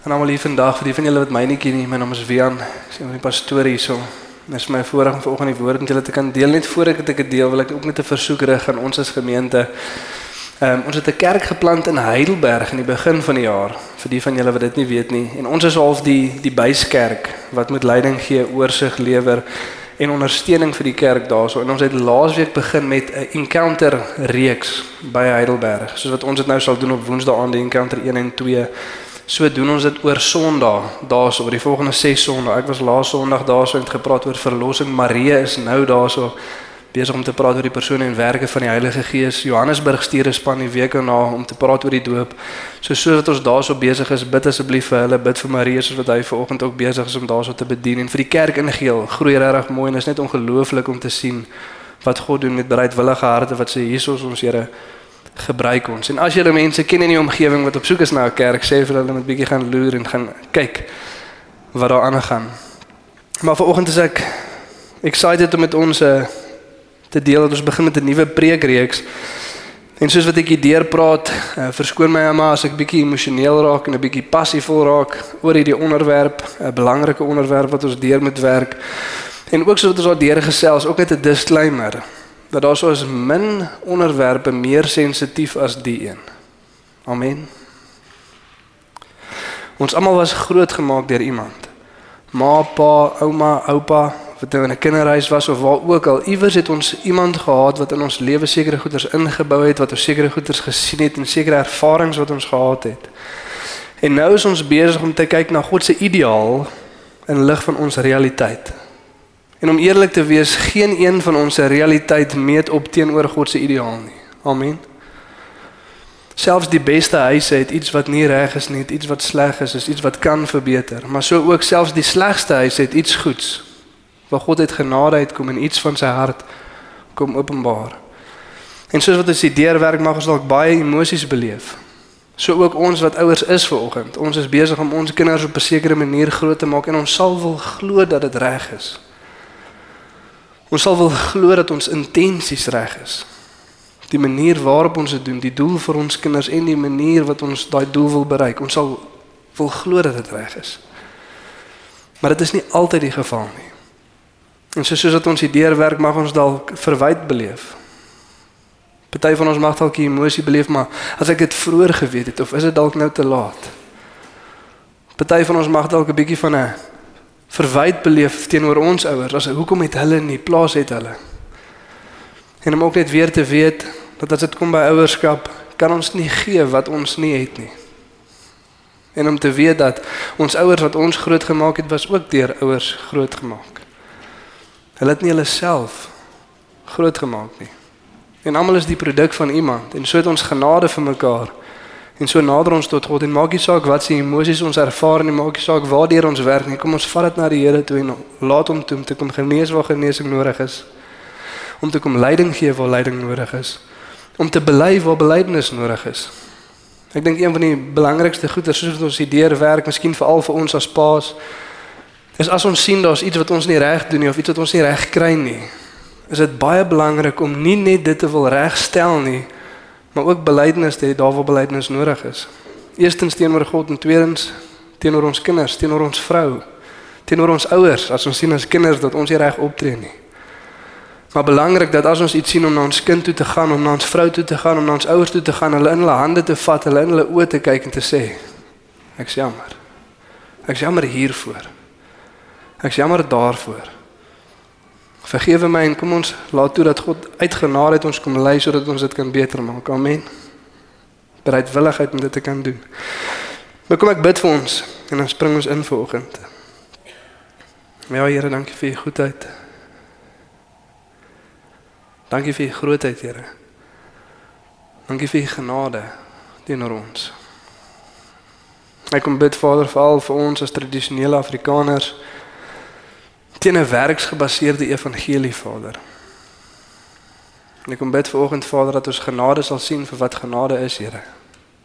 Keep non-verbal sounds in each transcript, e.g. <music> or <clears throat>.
En almal hier vandag, vir die van julle wat my nie ken nie, my naam is Wian. Ek is een van die pastore hierso. Dit is my voorreg om vanoggend die woord met julle te kan deel. Net voor ek dit deel, wil ek ook net 'n versoek rig aan ons as gemeente. Ehm ons het 'n kerk geplant in Heidelberg in die begin van die jaar. Vir die van julle wat dit nie weet nie. En ons is half die die byskerk wat moet leiding gee, oorsig lewer en ondersteuning vir die kerk daarso. En ons het laasweek begin met 'n encounter reeks by Heidelberg. Soos wat ons dit nou sal doen op Woensdae aand, die encounter 1 en 2. So doen ons dit oor Sondag, daarso oor die volgende 6 Sondae. Ek was laas Sondag daarso en het gepraat oor verlossing. Marie is nou daarso besig om te praat oor die persoon en werke van die Heilige Gees. Johannesburg stuur 'n span die week daarna om te praat oor die doop. So soos ons daarso besig is, bid asseblief vir hulle, bid vir Marie soos wat hy vanoggend ook besig is om daarso te bedien en vir die kerk in geheel. Groei regtig mooi en is net ongelooflik om te sien wat God doen met bereidwillige harte wat sê Jesus ons Here gebruik ons. En as julle mense ken in die omgewing wat op soek is na 'n kerk, sê vir hulle met bietjie gaan loer en gaan kyk wat daar aangaan. Maar vanoggend is ek excited om met ons uh, te deel dat ons begin met 'n nuwe preekreeks. En soos wat ek hier deur praat, uh, verskoon my mamma as ek bietjie emosioneel raak en 'n bietjie passievol raak oor hierdie onderwerp, 'n belangrike onderwerp wat ons deur moet werk. En ook soos wat ons daar deur gesels, ook net 'n disclaimer dat daar soos min onderwerpe meer sensitief as die een. Amen. Ons almal was grootgemaak deur iemand. Ma, pa, ouma, oupa, wat nou in 'n kinderhuis was of waar ook al, iewers het ons iemand gehad wat in ons lewe sekere goeders ingebou het, wat ons sekere goeders gesien het en sekere ervarings wat ons gehad het. En nou is ons besig om te kyk na God se ideaal in lig van ons realiteit. En om eerlik te wees, geen een van ons se realiteit meet op teenoor God se ideaal nie. Amen. Selfs die beste huise het iets wat nie reg is nie, iets wat sleg is, is iets wat kan verbeter. Maar so ook selfs die slegste huis het iets goeds. Waar God uit genade uitkom en iets van sy hart kom openbaar. En soos wat ons die deurwerk mag ons dalk baie emosies beleef. So ook ons wat ouers is vanoggend. Ons is besig om ons kinders op 'n sekere manier groot te maak en ons sal wil glo dat dit reg is. Ons sal wil glo dat ons intensies reg is. Die manier waarop ons dit doen, die doel vir ons kinders en die manier wat ons daai doel wil bereik, ons sal wil glo dat dit reg is. Maar dit is nie altyd die geval nie. En so soos dat ons die deurwerk mag ons dalk verwyd beleef. Party van ons mag dalk die emosie beleef, maar as ek dit vroeër geweet het of is dit dalk nou te laat? Party van ons mag dalk 'n bietjie van 'n verwyd beleef teenoor ons ouers. As hoekom het hulle nie plaas het hulle? En om ook net weer te weet dat as dit kom by ouerskap, kan ons nie gee wat ons nie het nie. En om te weet dat ons ouers wat ons grootgemaak het, was ook deur ouers grootgemaak. Hulle het nie hulle self grootgemaak nie. En almal is die produk van iemand en so het ons genade vir mekaar. En so nader ons tot God en maak nie saak wat se emosies ons ervaar nie, maak nie saak waardeur ons werk nie. Kom ons vat dit na die Here toe en laat hom toe om te kom genees waar genesing nodig is. Om te kom leiding gee waar leiding nodig is. Om te bely waar belydenis nodig is. Ek dink een van die belangrikste goeie soos wat ons hierdeur werk, miskien veral vir ons as paas, is as ons sien daar's iets wat ons nie reg doen nie of iets wat ons nie reg kry nie. Is dit baie belangrik om nie net dit te wil regstel nie, maar ook belydenis te hê daar waar belydenis nodig is. Eerstens teenoor God en tweedens teenoor ons kinders, teenoor ons vrou, teenoor ons ouers as ons sien as kinders dat ons nie reg optree nie. Maar belangrik dat as ons iets sien om na ons kind toe te gaan, om na ons vrou toe te gaan, om na ons ouers toe te gaan, hulle in hulle hande te vat, hulle in hulle oë te kyk en te sê ek's jammer. Ek's jammer hiervoor. Ek's jammer daarvoor. Vergewe my en kom ons laat toe dat God uit genade het ons kom lei sodat ons dit kan beter maak. Amen. Bereidwilligheid om dit te kan doen. Maar kom ek bid vir ons en dan spring ons in vanoggend. Ja Here, dankie vir u goedheid. Dankie vir u grootheid, Here. Dankie vir u genade teenoor ons. Ek kom bid Vader veral vir ons as tradisionele Afrikaners teen 'n werksgebaseerde evangelie Vader. En ek kom bid vanoggend Vader dat ons genade sal sien vir wat genade is, Here.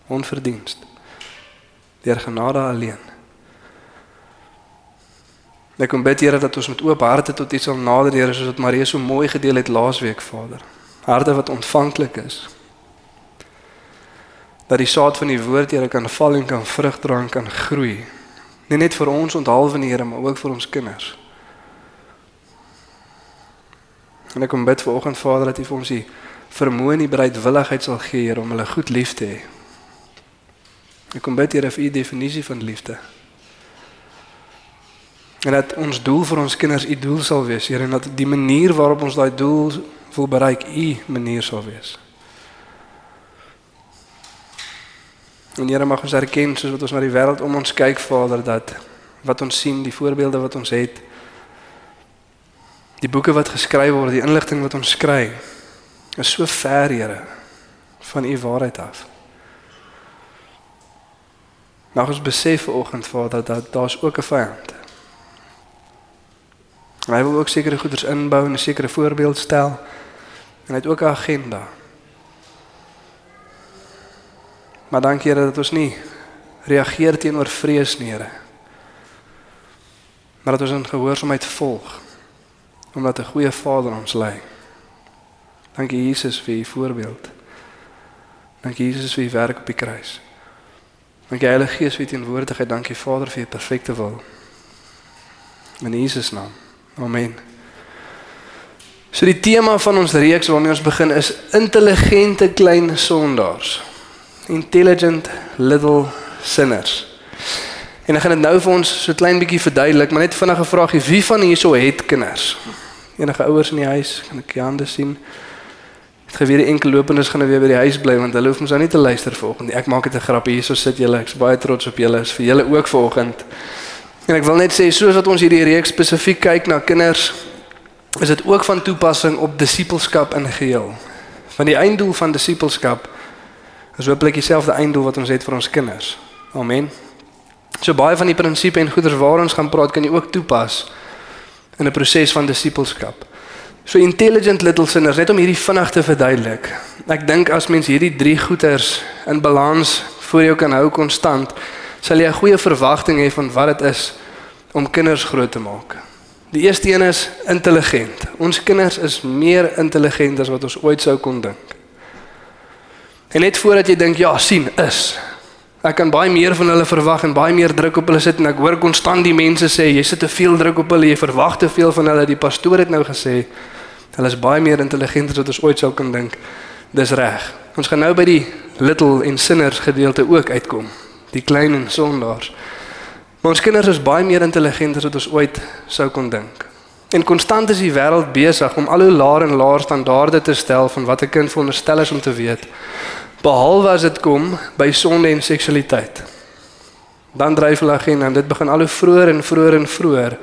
Onverdienst. Deur genade alleen. Ek kom bid Here dat ons met oop harte tot U sal nader, Here, soos wat Maria so mooi gedeel het laasweek, Vader. Harte wat ontvanklik is. Dat die saad van die woord Here kan val en kan vrug dra en kan groei. Nie net vir ons onthaalwe Here, maar ook vir ons kinders. En ek kom bid vir oggend Vader dat U vir ons die vermoë en die bereidwilligheid sal gee Here om hulle goed lief te hê. Ek kom bid Here vir U definisie van liefde. En dat ons doel vir ons kinders U doel sal wees, Here, en dat die manier waarop ons daai doel wil bereik U manier sal wees. En Here mag ons erken soos wat ons na die wêreld om ons kyk, Vader, dat wat ons sien, die voorbeelde wat ons het, die boeke wat geskryf word, die inligting wat ons kry, is so ver, Here, van U waarheid af. Mag ons besef vanoggend, Vader, dat daar's ook 'n vyand. Hy wil ook sekere goeders inbou en 'n sekere voorbeeld stel. En hy het ook 'n agenda. Maar dankie Here dat ons nie reageer teenoor vrees nie, Here. Maar dat ons in gehoorsaamheid volg omdat 'n goeie Vader ons lei. Dankie Jesus vir u voorbeeld. Dankie Jesus vir u werk op die kruis. Dankie Heilige Gees vir u teenwoordigheid. Dankie Vader vir u perfekte wil. In Jesus naam. Amen. So die tema van ons reeks waarmee ons begin is intelligente klein sondaars. Intelligent little sinners. En ek gaan dit nou vir ons so klein bietjie verduidelik, maar net vinnige vraagie, wie van hierso het kinders? Enige ouers in die huis, kan ek die hande sien? Het geweet die enkel lopendes gaan nou weer by die huis bly want hulle hoef mos nou nie te luister vanoggend nie. Ek maak dit 'n grap hierso sit julle. Ek's baie trots op julle. Is vir julle ook vanoggend. En ek wil net sê soos wat ons hierdie reeks spesifiek kyk na kinders, is dit ook van toepassing op disippelskap in geheel. Want die einddoel van disippelskap is hopelik dieselfde einddoel wat ons het vir ons kinders. Amen. So baie van die prinsipe en goeders waar ons gaan praat kan jy ook toepas in 'n proses van disippelskap. So intelligent little sinners, net om hierdie vinnig te verduidelik. Ek dink as mens hierdie drie goeders in balans voor jou kan hou konstant, sal jy 'n goeie verwagting hê van wat dit is om kinders groot te maak. Die eerste een is intelligent. Ons kinders is meer intelligent as wat ons ooit sou kon dink. En net voordat jy dink ja, sien, is Ek kan baie meer van hulle verwag en baie meer druk op hulle sit en ek hoor konstant die mense sê jy sit te veel druk op hulle, jy verwag te veel van hulle. Die pastoor het nou gesê hulle is baie meer intelligent as wat ons ooit sou kan dink. Dis reg. Ons gaan nou by die little en sinners gedeelte ook uitkom. Die klein en sondaars. Maar ons kinders is baie meer intelligent as wat ons ooit sou kon dink. En konstant is die wêreld besig om al hoe laer en laer standaarde te stel van wat 'n kind veronderstel is om te weet behalwe as dit kom by sonde en seksualiteit. Dan dryf hulle agenda en dit begin al hoe vroeër en vroeër en vroeër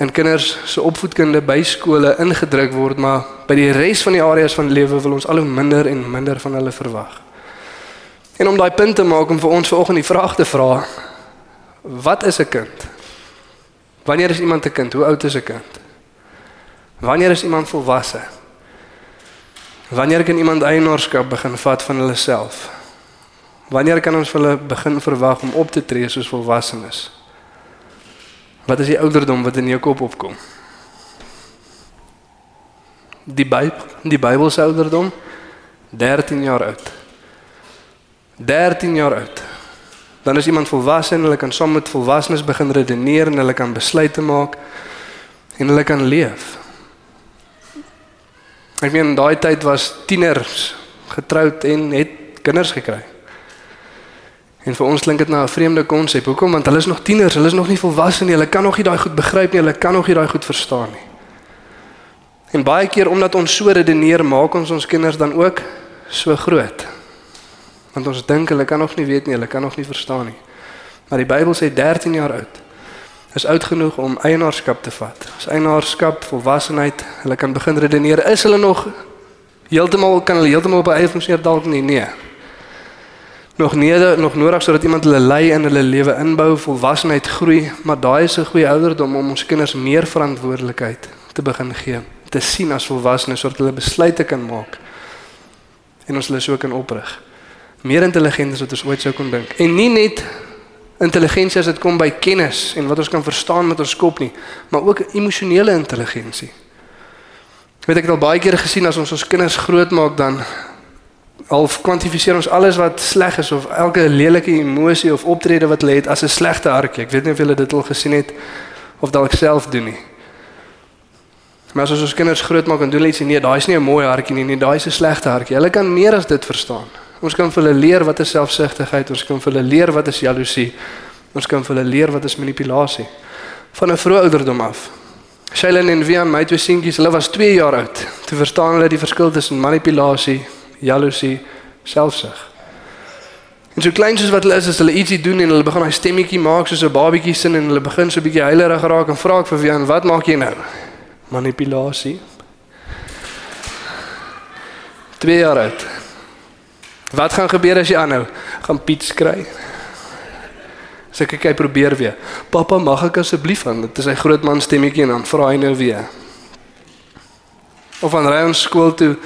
en kinders se opvoedkunde by skole ingedruk word, maar by die res van die areas van lewe wil ons al hoe minder en minder van hulle verwag. En om daai punt te maak om vir ons vanoggend die vraag te vra, wat is 'n kind? Wanneer is iemand 'n kind? Hoe oud is 'n kind? Wanneer is iemand volwasse? Wanneer kan iemand eienaarskap begin vat van hulle self? Wanneer kan ons hulle begin verwag om op te tree soos volwassenes? Wat is die ouderdom wat in jou kop opkom? Die Bybel, die Bybel se ouderdom 13 jaar oud. 13 jaar oud. Dan is iemand volwasse en hulle kan saam met volwassenes begin redeneer en hulle kan besluite maak en hulle kan leef. Ek meen daai tyd was tieners getroud en het kinders gekry. En vir ons klink dit nou 'n vreemde konsep. Hoekom? Want hulle is nog tieners, hulle is nog nie volwasse nie. Hulle kan nog nie daai goed begryp nie. Hulle kan nog nie daai goed verstaan nie. En baie keer omdat ons so redeneer, maak ons ons kinders dan ook so groot. Want ons dink hulle kan nog nie weet nie, hulle kan nog nie verstaan nie. Maar die Bybel sê 13 jaar oud is oud genoeg om eienaarskap te vat. As eienaarskap, volwassenheid, hulle kan begin redeneer. Is hulle nog heeltemal kan hulle heeltemal op eie funksie dalk nie? Nee. nog nede nog nodig sodat iemand hulle lei in hulle lewe inbou, volwassenheid groei, maar daai is 'n goeie ouderdom om ons kinders meer verantwoordelikheid te begin gee, te sien as volwassenes sodat hulle besluite kan maak en ons hulle so kan oprig. Meer intelligent as wat ons ooit sou kon dink. En nie net intelligensie as dit kom by kennis en wat ons kan verstaan met ons kop nie, maar ook emosionele intelligensie. Weet ek het al baie keer gesien as ons ons kinders grootmaak dan half kwantifiseer ons alles wat sleg is of elke lelike emosie of optrede wat hulle het as 'n slegte hartjie. Ek weet nie of julle dit al gesien het of dalk self doen nie. Maar as ons ons kinders grootmaak en doen iets nee, daai is nie 'n mooi hartjie nie, nee, daai is 'n slegte hartjie. Hulle kan meer as dit verstaan. Ons kan vir hulle leer wat is selfsugtigheid, ons kan vir hulle leer wat is jaloesie. Ons kan vir hulle leer wat is manipulasie. Van 'n vroeë ouderdom af. Shailene en Vian, my twee seentjies, hulle was 2 jaar oud. Toe verstaan hulle die verskil tussen manipulasie jaloesie, selfsug. En so klein soos wat hulle is, as hulle ietsie doen en hulle begin daai stemmetjie maak soos 'n babatjie sin en hulle begin so 'n bietjie huilerig raak en vra ek vir Wian, "Wat maak jy nou?" Manipulasie. 2 jaar oud. Wat gaan gebeur as jy aanhou? Gaan Piet kry. Sê ek kyk probeer weer. Pappa, mag ek asseblief aan? Dit is sy groot man stemmetjie en dan vra hy nou weer. Of aan ry ons skool toe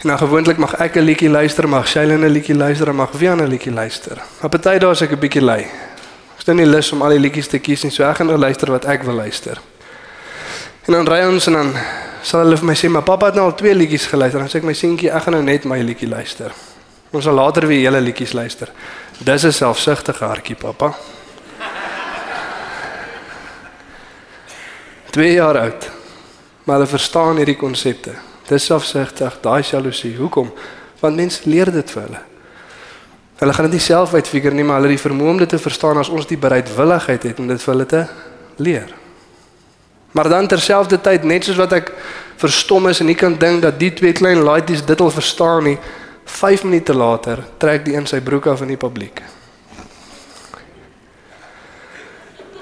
En dan gewoonlik mag ek 'n liedjie luister, mag Shailene 'n liedjie luister, mag Wian 'n liedjie luister. Maar party dae as ek 'n bietjie lui. Ek staan nie lus om al die liedjies te kies nie, so ek gaan nou luister wat ek wil luister. En dan ry ons en dan sal hulle vir my sê, "Maar pappa het nou al twee liedjies geluister." Dan sê ek my seentjie, "Ek gaan nou net my liedjie luister." Ons sal later weer julle liedjies luister. Dis 'n selfsugtige hartjie, pappa. 2 jaar oud. Maar hulle verstaan hierdie konsepte. Dis selfsugtig, daai jaloesie. Hoekom? Want mense leer dit vir hulle. Hulle gaan dit nie self uitfigure nie, maar hulle het die vermoë om dit te verstaan as ons die bereidwilligheid het om dit vir hulle te leer. Maar dan terselfdertyd net soos wat ek verstom is en nie kan dink dat die twee klein laaitjies dit al verstaan nie, 5 minute later trek die een sy broek af in die publiek.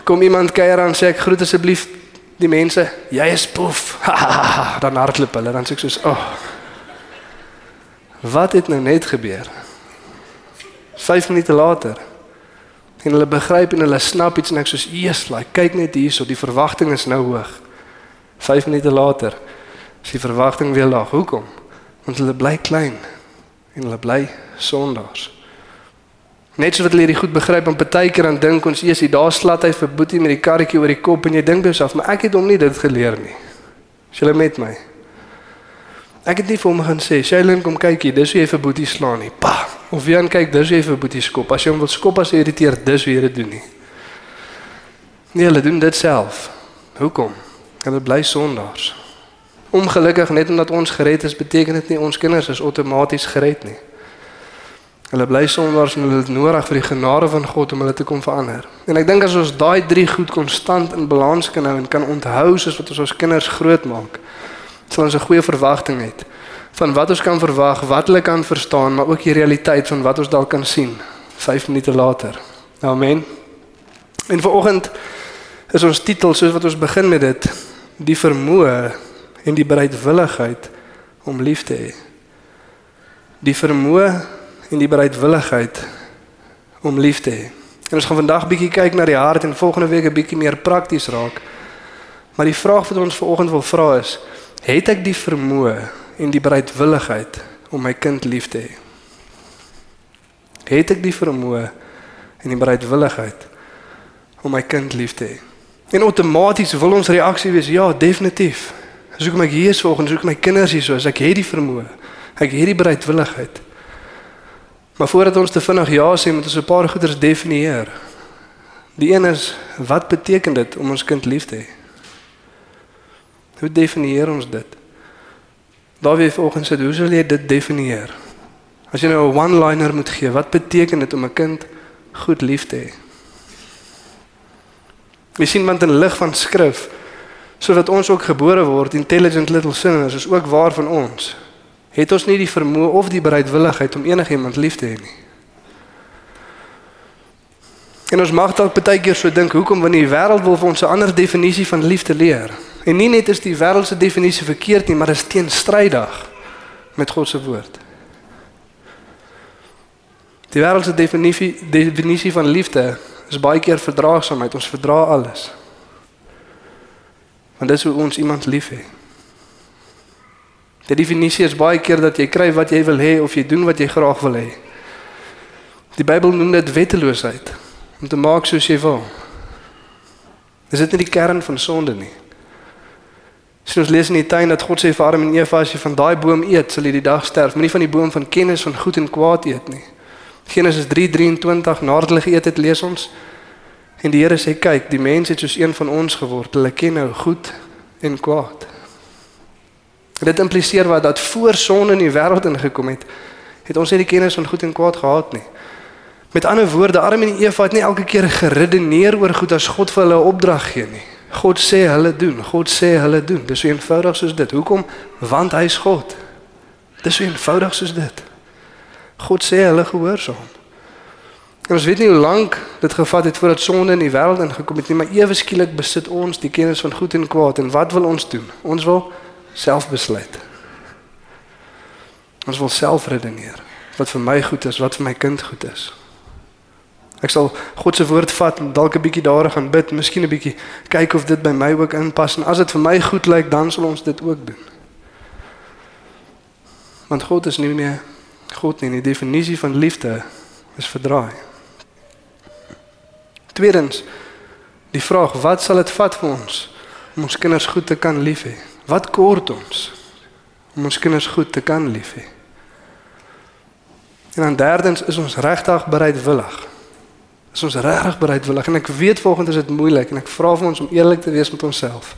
Kom iemand kuier aan sê ek groet asseblief die mense, jy is poef. <laughs> dan hardloop hulle dan sê ek soos, "Ag. Oh, wat het nou net gebeur?" 5 minute later. En hulle begryp en hulle snap iets en ek soos, "Jesus, like, kyk net hierso, die verwagting is nou hoog." 5 minute later is die verwagting weer laag. Hoekom? Want hulle bly klein en hulle bly sondaars. Net so wat hulle hierdie goed begryp en partykeer dan dink ons eers hier daar slat hy vir Boetie met die karretjie oor die kop en jy dink jouself maar ek het hom nie dit geleer nie. Is jy met my? Ek het nie vir hom gaan sê, "Shailene kom kyk hier, dis hoe jy vir Boetie slaan nie." Pa. Of wie aan kyk, dis hoe jy vir Boetie skop. As jy hom wil skop as hy irriteer, dis hoe jy dit doen nie. Nee, hulle doen dit self. Hoekom? Hulle bly sondaars. Ongelukkig net omdat ons gered is, beteken dit nie ons kinders is outomaties gered nie. Hulle bly sondaars en hulle het nodig vir die genade van God om hulle te kom verander. En ek dink as ons daai drie goed konstant in balans kan hou en kan onthou soos wat ons ons kinders grootmaak, sal ons 'n goeie verwagting hê van wat ons kan verwag, wat hulle kan verstaan, maar ook die realiteit van wat ons dalk kan sien 5 minute later. Amen. En vanoggend is ons titel soos wat ons begin met dit, die vermoë en die bereidwilligheid om lief te hê. Die vermoë en die bereidwilligheid om lief te hê. En ons gaan vandag bietjie kyk na die hart en volgende week 'n bietjie meer prakties raak. Maar die vraag wat ons vanoggend wil vra is: het ek die vermoë en die bereidwilligheid om my kind lief te hê? Het ek die vermoë en die bereidwilligheid om my kind lief te hê? En outomaties wil ons reaksie wees: ja, definitief. As ek my hier is vanoggend, as ek my kinders hier so, as ek het die vermoë, ek het die bereidwilligheid Maar voordat ons te vinnig ja sê, moet ons 'n paar goeders definieer. Die een is wat beteken dit om ons kind lief te hê? Hoe definieer ons dit? Daar wie volgens dit, hoe sal jy dit definieer? As jy nou 'n one-liner moet gee, wat beteken dit om 'n kind goed lief te hê? Jy sien want in lig van skrif sodat ons ook gebore word intelligent little sinners is ook waar van ons het ons nie die vermoë of die bereidwilligheid om enigiemand lief te hê nie. En ons mag dalk baie keer so dink, hoekom wanneer die wêreld wil vir ons 'n ander definisie van liefde leer? En nie net is die wêreld se definisie verkeerd nie, maar is teenstrydig met God se woord. Die wêreld se definisie definisie van liefde is baie keer verdraagsaamheid. Ons verdra alles. Want dis hoe ons iemand liefhet. Die definisie is baie keer dat jy kry wat jy wil hê of jy doen wat jy graag wil hê. Die Bybel noem dit wetteloosheid om te maak soos jy wil. Dis dit nie die kern van sonde nie. So ons lees in die tuin dat God sê vir Adam en Eva as jy van daai boom eet, sal jy die dag sterf, moenie van die boom van kennis van goed en kwaad eet nie. Genesis 3:23 nadat hulle geëet het, lees ons en die Here sê kyk, die mens het soos een van ons geword. Hulle ken nou goed en kwaad. Dit impliseer wat dat voor sonde in die wêreld ingekom het, het ons nie die kennis van goed en kwaad gehad nie. Met ander woorde, Adam en Eva het nie elke keer geredeneer oor goed as God vir hulle 'n opdrag gee nie. God sê hulle doen, God sê hulle doen. Dis so eenvoudig soos dit. Hoekom? Want hy's God. Dis so eenvoudig soos dit. God sê hulle gehoorsaam. En ons weet nie hoe lank dit gevat het voordat sonde in die wêreld ingekom het nie, maar ewe skielik besit ons die kennis van goed en kwaad en wat wil ons doen? Ons wil self besluit. Ons wil self redeneer wat vir my goed is, wat vir my kind goed is. Ek sal God se woord vat en dalk 'n bietjie daar gaan bid, miskien 'n bietjie kyk of dit by my ook inpas en as dit vir my goed lyk, dan sal ons dit ook doen. Want God is nie meer God nie, die definisie van liefde is verdraai. Tweedens, die vraag, wat sal dit vat vir ons om ons kinders goed te kan lief hê? Wat kort ons om ons kinders goed te kan lief hê? En dan derdens is ons regtig bereidwillig Is ons regtig bereidwillig en ek weet volgens is dit moeilik en ek vra vir ons om eerlik te wees met onsself.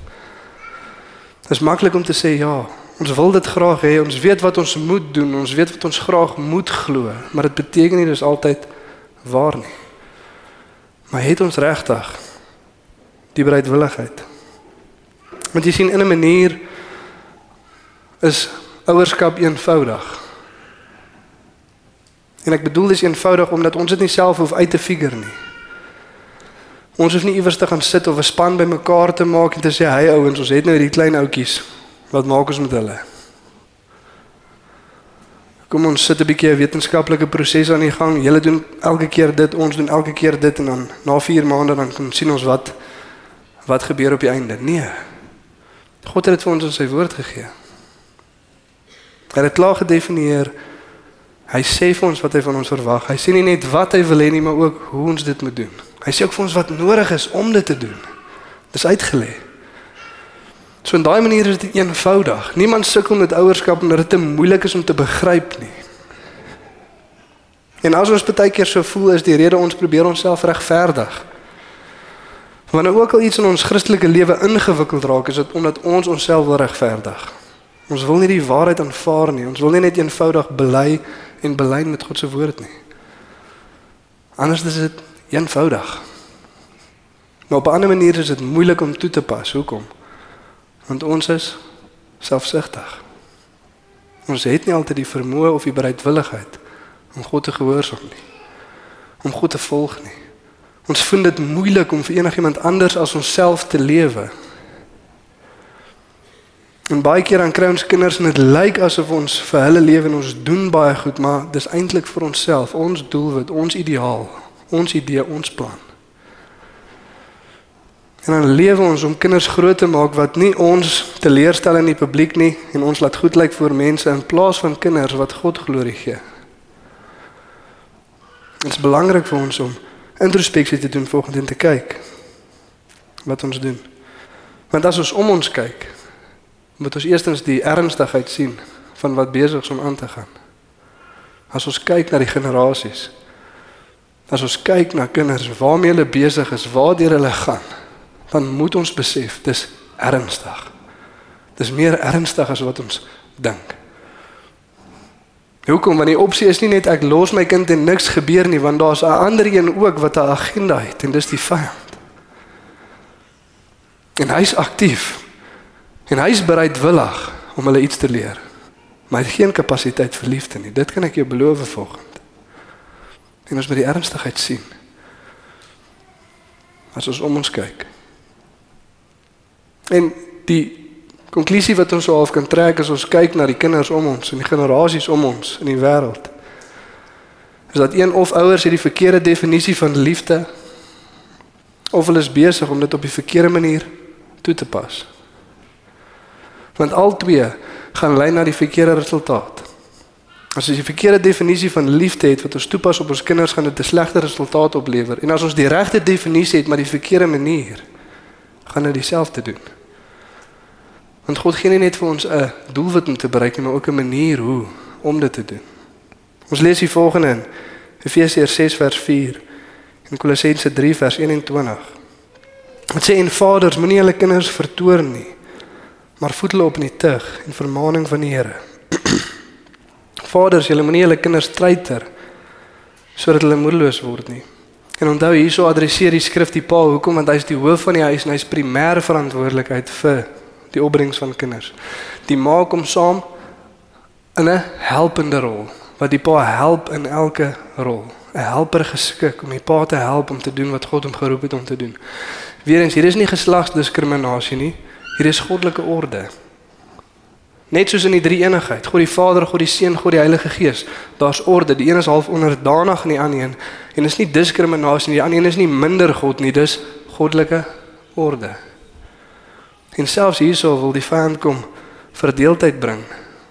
Dit is maklik om te sê ja, ons wil dit graag hê, ons weet wat ons moet doen, ons weet wat ons graag moet glo, maar dit beteken nie dis altyd waar nie. Maar het ons regtig die bereidwilligheid? Want jy sien in 'n manier is ouerskap eenvoudig. En ek bedoel dis eenvoudig omdat ons dit nie self hoef uit te figure nie. Ons hoef nie iewers te gaan sit of 'n span bymekaar te maak en te sê hy ouens, ons het nou hierdie klein ouetjies. Wat maak ons met hulle? Kom ons sit 'n bietjie 'n wetenskaplike proses aan die gang. Julle doen elke keer dit, ons doen elke keer dit en dan na 4 maande dan kan sien ons wat wat gebeur op die einde. Nee. God het dit vir ons in sy woord gegee. Hy het dit klaar gedefinieer Hy sê vir ons wat hy van ons verwag. Hy sê nie net wat hy wil hê nie, maar ook hoe ons dit moet doen. Hy sê ook vir ons wat nodig is om dit te doen. Dis uitgelê. So in daai manier is dit eenvoudig. Niemand sukkel met ouerskap omdat dit te moeilik is om te begryp nie. En as ons baie keer so voel is die rede ons probeer onsself regverdig. Wanneer ook al iets in ons Christelike lewe ingewikkeld raak, is dit omdat ons onsself wil regverdig. Ons wil nie die waarheid aanvaar nie. Ons wil nie net eenvoudig bely en belyn met God se woord nie. Anders is dit eenvoudig. Maar op 'n ander manier is dit moeilik om toe te pas. Hoekom? Want ons is selfsugtig. Ons het nie altyd die vermoë of die bereidwilligheid om God te gehoorsaam nie. Om God te volg nie. Ons vind dit moeilik om vir enigiemand anders as onsself te lewe. En baie keer dan kry ons kinders en dit lyk asof ons vir hulle lewe en ons doen baie goed, maar dis eintlik vir onsself, ons doelwit, ons ideaal, ons idee, ons plan. En dan lewe ons om kinders groot te maak wat nie ons teleurstel in die publiek nie en ons laat goed lyk voor mense in plaas van kinders wat God glorie gee. Dit is belangrik vir ons om introspeksie te doen volgens en te kyk wat ons doen. Want as ons om ons kyk, moet ons eerstens die ernstigheid sien van wat besig is om aan te gaan. As ons kyk na die generasies, as ons kyk na kinders waarmee hulle besig is, waartoe hulle gaan, dan moet ons besef dis ernstig. Dis meer ernstig as wat ons dink. Hoekom? Want die opsie is nie net ek los my kind en niks gebeur nie, want daar's 'n ander een ook wat 'n agenda het en dis die vyand. En hy's aktief. En hy is bereidwillig om hulle iets te leer. Maar hy het geen kapasiteit vir liefde nie. Dit kan ek jou beloof vanoggend. En ons moet die ernstigheid sien. As ons om ons kyk. En die konklusie wat ons half kan trek as ons kyk na die kinders om ons en die generasies om ons in die wêreld is dat een of ouers het die verkeerde definisie van liefde of hulle is besig om dit op die verkeerde manier toe te pas. Want al twee gaan lei na die verkeerde resultaat. As jy die verkeerde definisie van liefde het wat ons toepas op ons kinders, gaan dit 'n slegte resultaat oplewer. En as ons die regte definisie het maar die verkeerde manier, gaan dit dieselfde doen. Want God gee nie net vir ons 'n doelwit om te bereik nie, maar ook 'n manier hoe om dit te doen. Ons lees hier volgende in Efesiërs 6 vers 4 en Kolossense 3 vers 21. Dit sê en vaders moenie julle kinders vertoorn nie, maar voed hulle op in die tug en vermaaning van die Here. <clears throat> vaders, julle moenie julle kinders treiter sodat hulle moedeloos word nie. En onthou hierso adresseer die skrif die pa hoekom want hy's die hoof van die huis en hy's primêre verantwoordelikheid vir die opbrengs van kinders. Die ma kom saam in 'n helpende rol wat die pa help in elke rol. 'n Helper geskik om die pa te help om te doen wat God hom geroep het om te doen. Weerens hier is nie geslagsdiskriminasie nie. Hier is goddelike orde. Net soos in die drie eenigheid, God die Vader, God die Seun, God die Heilige Gees, daar's orde. Die een is half onderdanig aan die ander een en is nie diskriminasie nie. Die ander een is nie minder God nie, dis goddelike orde. En selfs hierso wil die vyand kom verdeeldheid bring.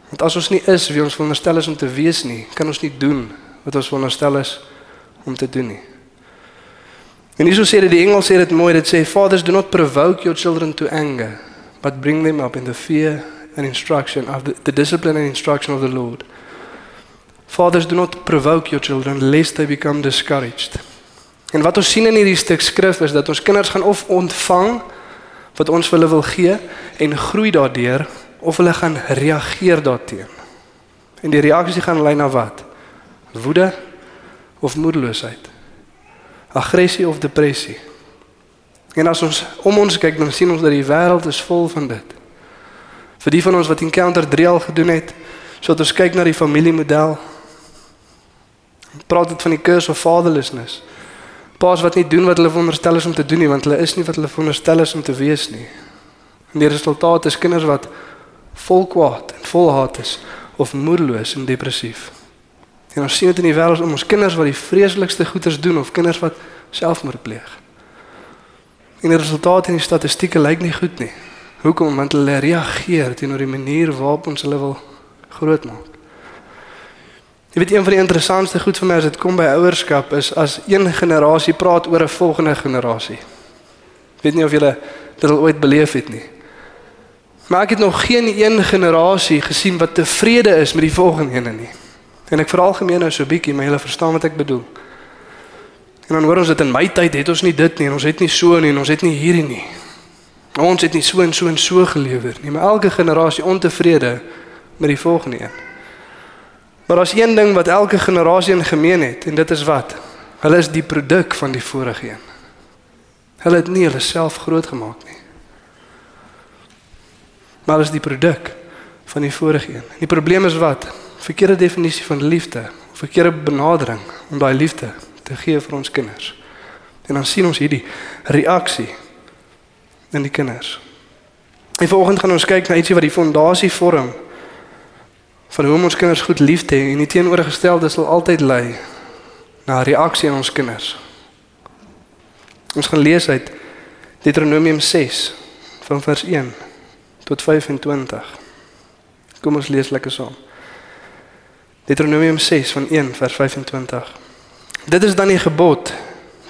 Want as ons nie is wie ons veronderstel is om te wees nie, kan ons nie doen wat ons veronderstel is om te doen nie. En hierso sê dit die Engels sê dit mooi, dit sê fathers do not provoke your children to anger, but bring them up in the fear and instruction of the, the discipline and instruction of the Lord. Fathers do not provoke your children lest they become discouraged. En wat ons sien in hierdie stuk skrif is dat ons kinders gaan of ontvang wat ons vir hulle wil gee en groei daardeur of hulle gaan reageer daarteenoor. En die reaksie gaan lei na wat? Woede of moedeloosheid. Aggressie of depressie. En as ons om ons kyk, dan sien ons dat die wêreld is vol van dit. Vir die van ons wat Encounter 3 al gedoen het, sodat ons kyk na die familiemodel. Praat dit van die curse of fatherlessness. Paas wat nie doen wat hulle veronderstel is om te doen nie, want hulle is nie wat hulle veronderstel is om te wees nie. En die resultaat is kinders wat vol kwaad en vol haat is of moedeloos en depressief. En ons sien dit in die wêreld om ons kinders wat die vreeslikste goeders doen of kinders wat selfmoord pleeg. En die resultate in die statistieke lyk nie goed nie. Hoekom? Want hulle reageer teenoor die manier waarop ons hulle wil grootmaak. Jy weet een van die interessantste goed vir my as dit kom by ouerskap is as een generasie praat oor 'n volgende generasie. Ek weet nie of julle dit al ooit beleef het nie. Maar ek het nog geen een generasie gesien wat tevrede is met die volgende ene nie. En ek veral gemeen nou so bietjie, maar julle verstaan wat ek bedoel. En dan hoor ons dit in my tyd het ons nie dit nie en ons het nie so nie en ons het nie hierdie nie. Ons het nie so en so en so gelewer nie, maar elke generasie ontevrede met die volgende een. Maar as een ding wat elke generasie in gemeen het en dit is wat? Hulle is die produk van die vorige een. Hulle het nie hulle self groot gemaak nie. Maar hulle is die produk van die vorige een. Die probleem is wat? Verkeerde definisie van liefde, verkeerde benadering om daai liefde te gee vir ons kinders. En dan sien ons hierdie reaksie in die kinders. En vanoggend gaan ons kyk na ietsie wat die fondasie vorm van hoe om ons kinders goed lief te hê en die teenoorgestelde sal altyd lei na 'n reaksie in ons kinders. Ons gaan lees uit Deuteronomium 6 van vers 1 tot 25. Kom ons lees lekker saam. Deuteronomium 6 van 1 vers 25. Dit is dan die gebod,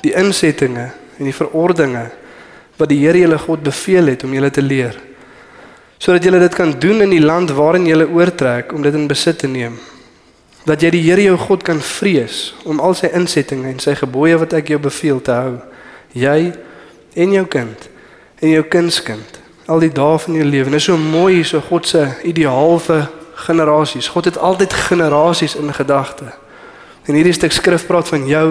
die insettinge en die verordeninge wat die Here julle God beveel het om julle te leer sodat julle dit kan doen in die land waarin julle oortrek om dit in besit te neem dat jy die Here jou God kan vrees om al sy insettinge en sy gebooie wat ek jou beveel te hou jy en jou kind en jou kindskind al die dae van jou lewe. Dit is so mooi hier so God se ideaal vir generasies. God het altyd generasies in gedagte. En hierdie stuk skrif praat van jou,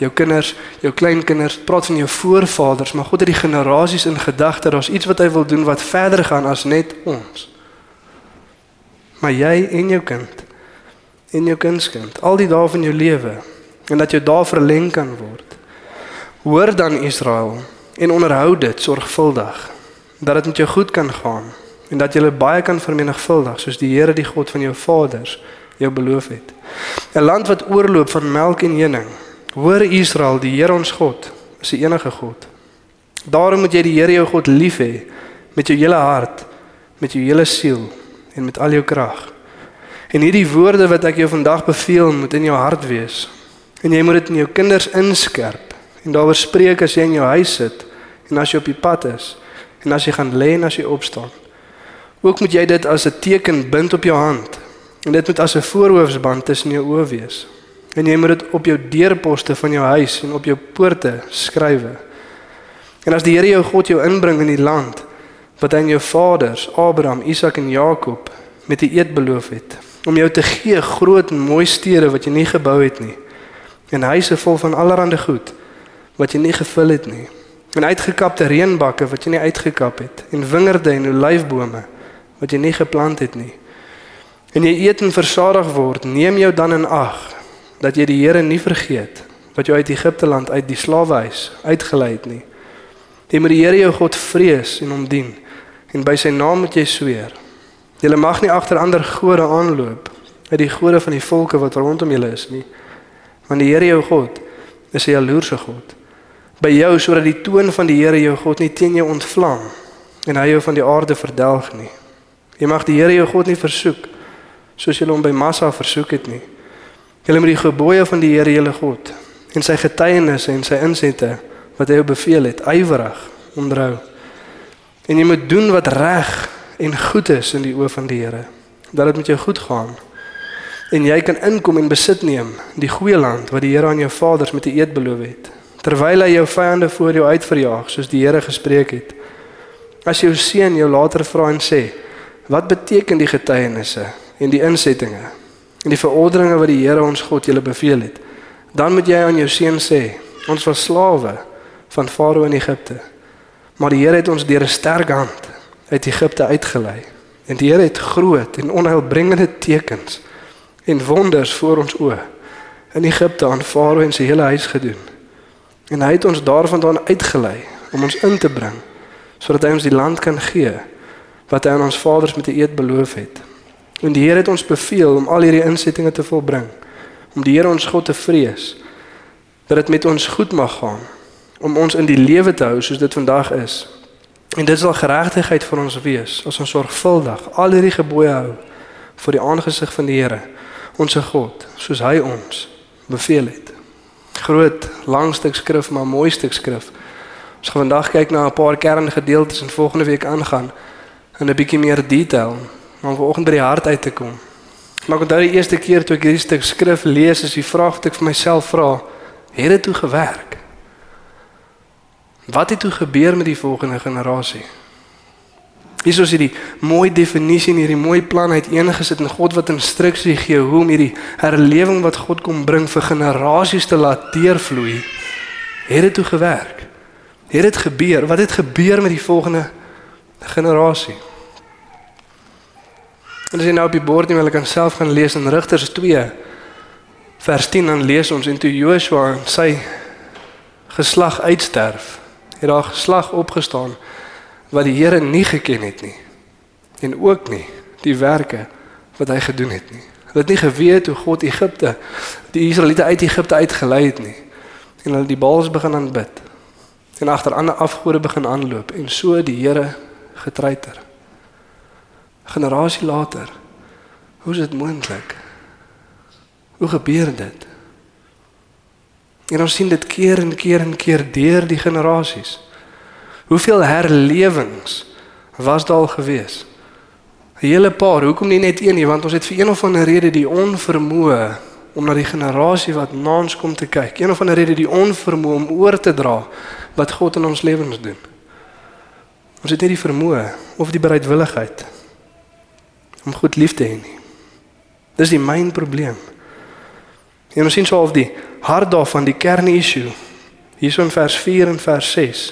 jou kinders, jou kleinkinders, praat van jou voorvaders, maar God het die generasies in gedagte. Daar's iets wat hy wil doen wat verder gaan as net ons. Maar jy en jou kind en jou kindskind, al die dae van jou lewe en dat jou dae verleng kan word. Hoor dan Israel en onderhou dit sorgvuldig dat dit met jou goed kan gaan en dat jy baie kan vermenigvuldig soos die Here die God van jou vaders jou beloof het. 'n Land wat oorloop van melk en honing. Hoor Israel, die Here ons God is die enige God. Daarom moet jy die Here jou God lief hê met jou hele hart, met jou hele siel en met al jou krag. En hierdie woorde wat ek jou vandag beveel, moet in jou hart wees. En jy moet dit in jou kinders inskerp en daaroor spreek as jy in jou huis sit en as jy op die pad is en as jy gaan lê en as jy opstaan. Ook moet jy dit as 'n teken bind op jou hand. En dit moet as 'n voorhoofsband tussen jou oë wees. En jy moet dit op jou deurposte van jou huis en op jou poorte skrywe. En as die Here jou God jou inbring in die land wat aan jou vaders Abraham, Isak en Jakob met die eed beloof het om jou te gee groot en mooi stede wat jy nie gebou het nie en huise vol van allerlei goed wat jy nie gevul het nie en uitgekapte reënbakke wat jy nie uitgekap het en wingerde en olyfbome wat jy nie geplant het nie. En jy eet en versadig word, neem jou dan in ag dat jy die Here nie vergeet wat jou uit Egipte land uit die slawehuis uitgelei het nie. Jy moet die Here jou God vrees en hom dien en by sy naam moet jy sweer. Jy mag nie agter ander gode aanloop, uit die gode van die volke wat rondom julle is nie. Want die Here jou God is 'n jaloerse God by jou sodat die toon van die Here jou God nie teen jou ontvlam en hy jou van die aarde verdelg nie. Jy mag die Here jou God nie versoek soos jy hom by Massa versoek het nie. Jy moet die gebooie van die Here jou God en sy getuienisse en sy insette wat hy jou beveel het ywerig onderhou. En jy moet doen wat reg en goed is in die oë van die Here dat dit met jou goed gaan. En jy kan inkom en besit neem die goeie land wat die Here aan jou vaders met 'n eed beloof het terwyl hy jou vyande voor jou uitverjaag soos die Here gespreek het. As jou seun jou later vra en sê, wat beteken die getuienisse en die insettinge en die verordeninge wat die Here ons God julle beveel het, dan moet jy aan jou seun sê, ons was slawe van Farao in Egipte. Maar die Here het ons deur 'n sterk hand uit Egipte uitgelei. En die Here het groot en onheilbringende tekens en wonders voor ons oë in Egipte aan Farao en sy hele huis gedoen. En hy het ons daarvandaan uitgelei om ons in te bring sodat hy ons die land kan gee wat hy aan ons vaders met 'n eed beloof het. En die Here het ons beveel om al hierdie insettinge te volbring, om die Here ons God te vrees, dat dit met ons goed mag gaan, om ons in die lewe te hou soos dit vandag is. En dit sal geregtigheid vir ons wees as ons sorgvuldig al hierdie gebooie hou vir die aangesig van die Here, ons God, soos hy ons beveel het groot lang stuk skrif maar mooi stuk skrif. Ons gaan vandag kyk na 'n paar kerngedeeltes en volgende week aangaan in 'n bietjie meer detail om vanoggend by die hart uit te kom. Maar onthou die eerste keer toe ek hierdie stuk skrif lees, is die vraag wat ek vir myself vra: Het dit toe gewerk? Wat het toe gebeur met die volgende generasie? Hier is hierdie mooi definisie en hierdie mooi plan uiteengesit en God wat instruksie gee hoe om hierdie herlewing wat God kom bring vir generasies te laat deurvloei. Het dit toe gewerk? Het dit gebeur? Wat het gebeur met die volgende generasie? En as jy nou op die bord nie wil kan self gaan lees in Rigters 2 vers 10 dan lees ons en toe Joshua sy geslag uitsterf, het daar geslag opgestaan wat die Here nie geken het nie en ook nie die werke wat hy gedoen het nie. Hulle het nie geweet hoe God Egipte die Israeliete uit Egipte uitgelei het nie. En hulle die Baals begin aanbid en agter ander afgode begin aanloop en so die Here getreiter. Generasie later. Hoe is dit moontlik? Hoe gebeur dit? En ons sien dit keer en keer en keer deur die generasies. Hoeveel herlewings was daar al gewees? 'n Hele paar. Hoekom nie net een nie? Want ons het vir een of ander rede die onvermoë om na die generasie wat na ons kom te kyk. Een of ander rede die onvermoë om oor te dra wat God in ons lewens doen. Ons het nie die vermoë of die bereidwilligheid om goed lief te hê nie. Dis die myn probleem. En ons sien so of die hart daarvan die kern issue. Hierso in vers 4 en vers 6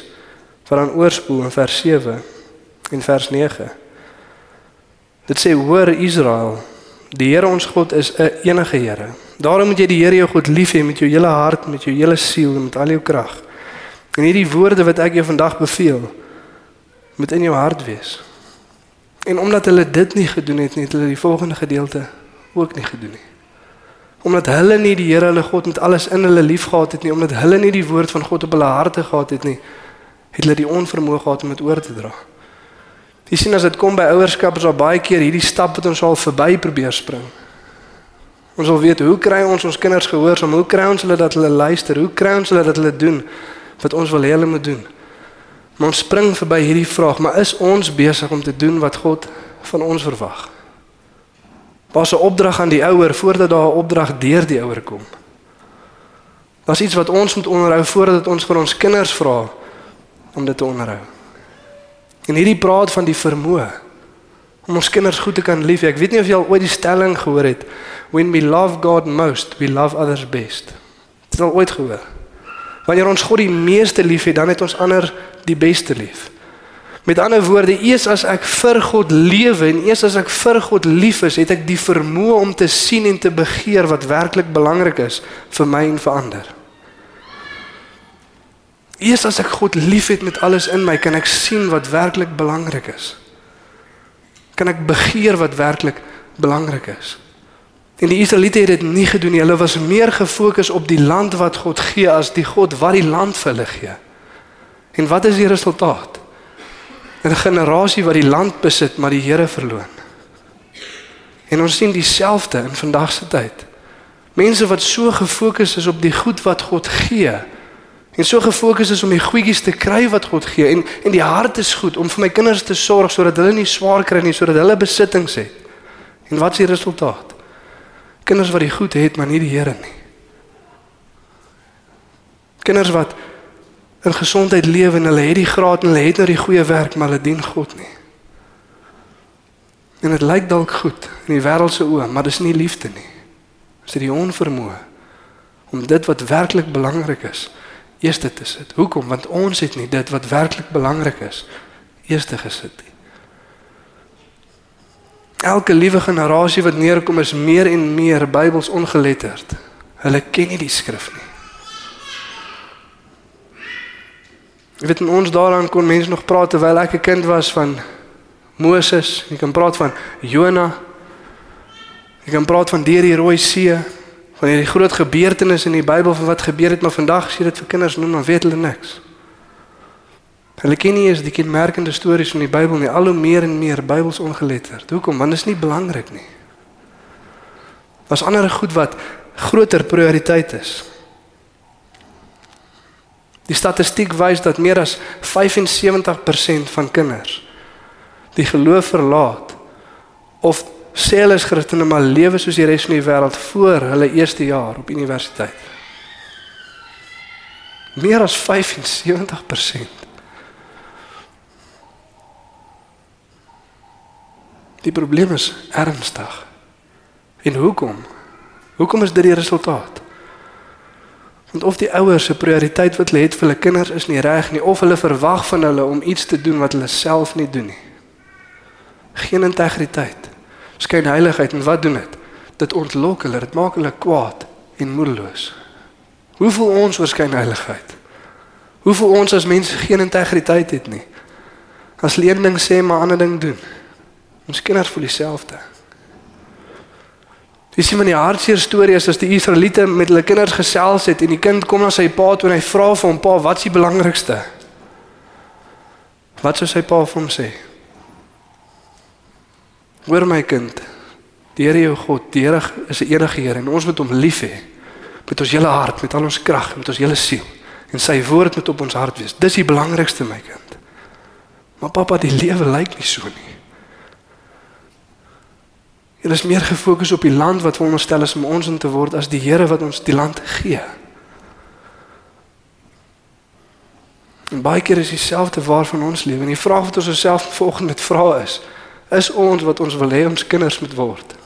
wat dan oorspoel in vers 7 en vers 9. Dit sê hoor Israel, die Here ons God is 'n enige Here. Daarom moet jy die Here jou God lief hê met jou hele hart, met jou hele siel en met al jou krag. En hierdie woorde wat ek jou vandag beveel, moet in jou hart wees. En omdat hulle dit nie gedoen het nie, het hulle die volgende gedeelte ook nie gedoen nie. Omdat hulle nie die Here hulle God met alles in hulle liefgehad het nie, omdat hulle nie die woord van God op hulle harte gehad het nie, het hulle die onvermoë gehad om dit oor te dra. Jy sien as dit kom by ouerskap is daar baie keer hierdie stap wat ons al verby probeer spring. Ons wil weet hoe kry ons ons kinders gehoorsaam? Hoe kry ons hulle dat hulle luister? Hoe kry ons hulle dat hulle doen wat ons wil hê hulle moet doen? Maar ons spring verby hierdie vraag, maar is ons besig om te doen wat God van ons verwag? Pas 'n opdrag aan die ouer voordat daar 'n opdrag deur die ouer kom. Daar's iets wat ons moet onderhou voordat ons vir ons kinders vra om dit te onderhou. En hierdie praat van die vermoë om ons kinders goed te kan lief. Ek weet nie of jy al ooit die stelling gehoor het when we love God most, we love others best. Het jy al ooit gehoor? Wanneer ons God die meeste liefhet, dan het ons ander die beste lief. Met ander woorde, eers as ek vir God lewe en eers as ek vir God lief is, het ek die vermoë om te sien en te begeer wat werklik belangrik is vir my en vir ander. Eers as ek God liefhet met alles in my, kan ek sien wat werklik belangrik is. Kan ek begeer wat werklik belangrik is. En die Israeliete het dit nie gedoen nie. Hulle was meer gefokus op die land wat God gee as die God wat die land vir hulle gee. En wat is die resultaat? 'n Generasie wat die land besit, maar die Here verloon. En ons sien dieselfde in vandag se tyd. Mense wat so gefokus is op die goed wat God gee en so gefokus is om die goedjies te kry wat God gee en en die hart is goed om vir my kinders te sorg sodat hulle nie swaar kry nie, sodat hulle besittings het. En wat is die resultaat? Kinders wat die goed het, maar nie die Here nie. Kinders wat in gesondheid lewe en hulle het die graad en hulle het nou die goeie werk, maar hulle dien God nie. En dit lyk dalk goed in die wêreld se oë, maar dis nie liefde nie. Dis die onvermoë om dit wat werklik belangrik is, eerste te sit. Hoekom? Want ons het nie dit wat werklik belangrik is eerste gesit nie. Elke liewe generasie wat neerkom is meer en meer Bybels ongeletterd. Hulle ken nie die skrif nie. Jy weet ons daaraan kon mense nog praat terwyl ek 'n kind was van Moses, jy kan praat van Jona. Jy kan praat van deur die Rooi See, van hierdie groot gebeurtenisse in die Bybel van wat gebeur het, maar vandag as jy dit vir kinders noem, dan weet hulle niks. Hulle ken nie eens die kenmerkende stories van die Bybel nie, al hoe meer en meer Bybels ongeletterd. Hoekom? Want dit is nie belangrik nie. Was ander goed wat groter prioriteit is. Die statistiek wys dat meer as 75% van kinders die geloof verlaat of sê hulle is Christene maar lewe soos die res van die wêreld voor hulle eerste jaar op universiteit. Meer as 75%. Die probleem is ernstig. En hoekom? Hoekom is dit die resultaat? Want of die ouers se prioriteit wat hulle het vir hulle kinders is nie reg nie of hulle verwag van hulle om iets te doen wat hulle self nie doen nie. Geen integriteit. Skyn heiligheid en wat doen dit? Dit ontlok hulle, dit maak hulle kwaad en moedeloos. Hoe voel ons oor skynheiligheid? Hoe voel ons as mense geen integriteit het nie? As hulle een ding sê maar ander ding doen. Ons kinders voel dieselfde. Dis iemand die hartseer storie is as die Israeliete met hulle kinders gesels het en die kind kom na sy pa toe en hy vra vir hom pa, wat is die belangrikste? Wat sou sy pa vir hom sê? Hoor my kind, die Here jou God, die Here is 'n enige Here en ons moet hom lief hê met ons hele hart, met al ons krag, met ons hele siel en sy woord moet op ons hart wees. Dis die belangrikste my kind. Maar pappa, die lewe lyk nie so nie. Jy is meer gefokus op die land wat veronderstel is om ons in te word as die Here wat ons die land gee. En baie keer is dieselfde waar van ons lewe. En die vraag wat ons osself volgende met vra is, is ons wat ons wil hê ons kinders moet word.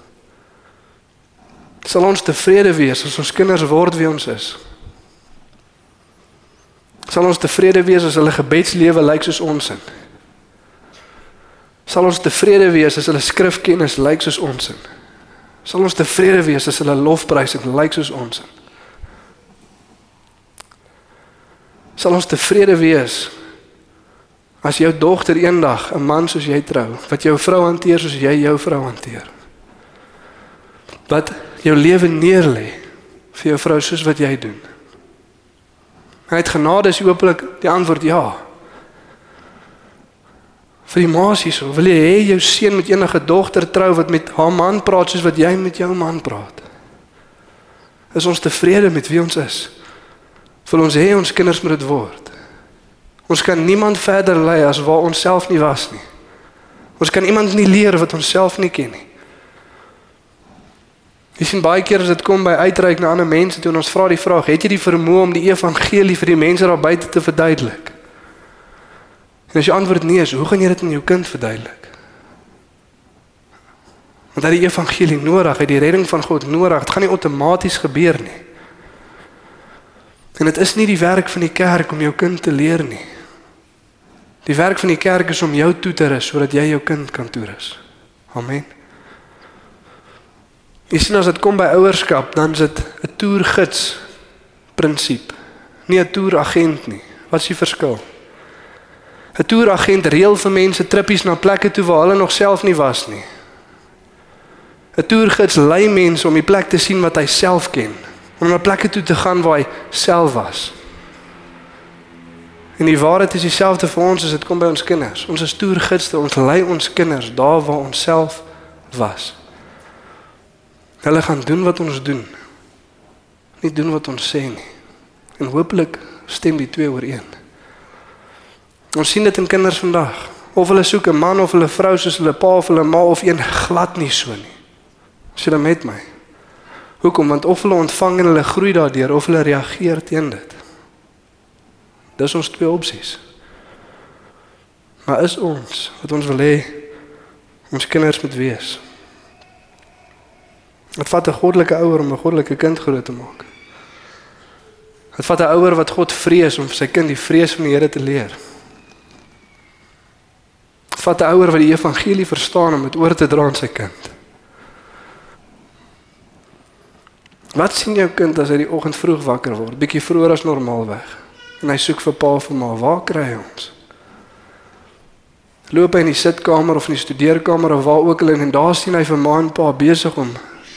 Sal ons tevrede wees as ons kinders word wie ons is? Sal ons tevrede wees as hulle gebedslewe lyk soos ons in? Sal ons tevrede wees as hulle skrifkennis lyk soos ons in? Sal ons tevrede wees as hulle lofprysing lyk soos ons in? Sal ons tevrede wees as jou dogter eendag 'n man soos jy trou, wat jou vrou hanteer soos jy jou vrou hanteer? wat jou lewe neerlê vir jou vrou soos wat jy doen. Hy het genade is hopelik die antwoord ja. Vir die maas hierso, wil jy hê jou seun met enige dogter trou wat met haar man praat soos wat jy met jou man praat? Is ons tevrede met wie ons is? Wil ons hê ons kinders moet dit word? Ons kan niemand verder lei as waar ons self nie was nie. Ons kan iemand nie leer wat ons self nie ken nie. Jy sien baie keer as dit kom by uitreik na ander mense toe en ons vra die vraag, het jy die vermoë om die evangelie vir die mense daar buite te verduidelik? En as jy antwoord nee is, hoe gaan jy dit aan jou kind verduidelik? Want hy het die evangelie nodig, hy het die redding van God nodig. Dit gaan nie outomaties gebeur nie. En dit is nie die werk van die kerk om jou kind te leer nie. Die werk van die kerk is om jou toe te rus sodat jy jou kind kan toerus. Amen. Jy sien as dit kom by ouerskap, dan is dit 'n toergids prinsip, nie 'n toeragent nie. Wat is die verskil? 'n Toeragent reël vir mense trippies na plekke toe waar hulle nog self nie was nie. 'n Toergids lei mense om die plek te sien wat hy self ken, om na plekke toe te gaan waar hy self was. En die waarheid is dieselfde vir ons as dit kom by ons kinders. Ons is toergidste, ons lei ons kinders daar waar ons self was. Hulle gaan doen wat ons doen. Nie doen wat ons sê nie. En hopelik stem die twee ooreen. Ons sien dit in kinders vandag. Of hulle soek 'n man of hulle vrou soos hulle pa of hulle ma of een glad nie so nie. As jy met my. Hoekom? Want of hulle ontvang en hulle groei daardeur of hulle reageer teen dit. Dis ons twee opsies. Maar is ons wat ons wil hê ons kinders moet wees? Dit vat 'n goddelike ouer om 'n goddelike kind groot te maak. Dit vat 'n ouer wat God vrees om vir sy kind die vrees van die Here te leer. Vat 'n ouer wat die evangelie verstaan om dit oor te dra aan sy kind. Wat sien jou kind as hy die oggend vroeg wakker word, bietjie vroeër as normaalweg? En hy soek vir pa of ma, waar kry hy ons? Loop hy in die sitkamer of in die studeerkamer of waar ook al en daar sien hy vir ma en pa besig om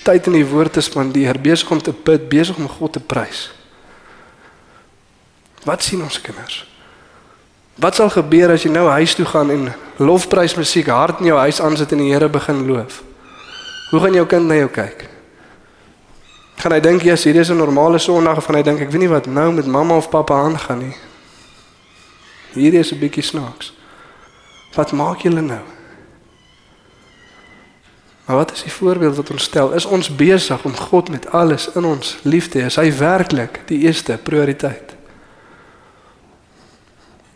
tyd in die woord te spandeer, besig om te bid, besig om God te prys. Wat sien ons kinders? Wat sal gebeur as jy nou huis toe gaan en lofprys musiek hard in jou huis aansit en die Here begin loof? Hoe gaan jou kind na jou kyk? Gaan hy dink jy's hierdie is 'n normale Sondag of gaan hy dink ek weet nie wat nou met mamma of pappa aangaan nie? Hierdie is 'n bietjie snaaks. Wat maak julle nou? Maar wat is die voorbeeld wat ons stel? Is ons besig om God met alles in ons lief te hê? Is hy werklik die eerste prioriteit?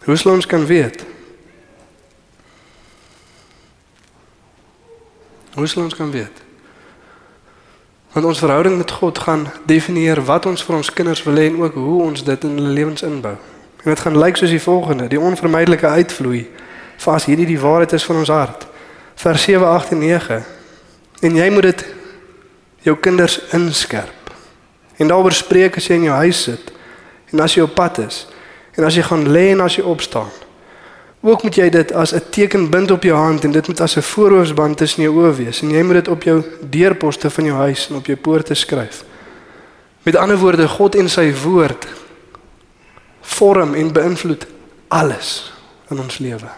Hoe sou ons kan weet? Hoe sou ons kan weet? Want ons verhouding met God gaan definieer wat ons vir ons kinders wil hê en ook hoe ons dit in hulle lewens inbou. En dit gaan lyk soos die volgende: die onvermydelike uitvloei van as hierdie die waarheid is van ons hart. Vers 7, 8 en 9 En jy moet dit jou kinders inskerp. En daaroor spreek as jy in jou huis sit en as jy op pad is en as jy gaan lê en as jy opstaan. Ook moet jy dit as 'n teken bind op jou hand en dit moet as 'n voorhoofsband tussen jou oë wees en jy moet dit op jou deurposte van jou huis en op jou poorte skryf. Met ander woorde, God en sy woord vorm en beïnvloed alles in ons lewe.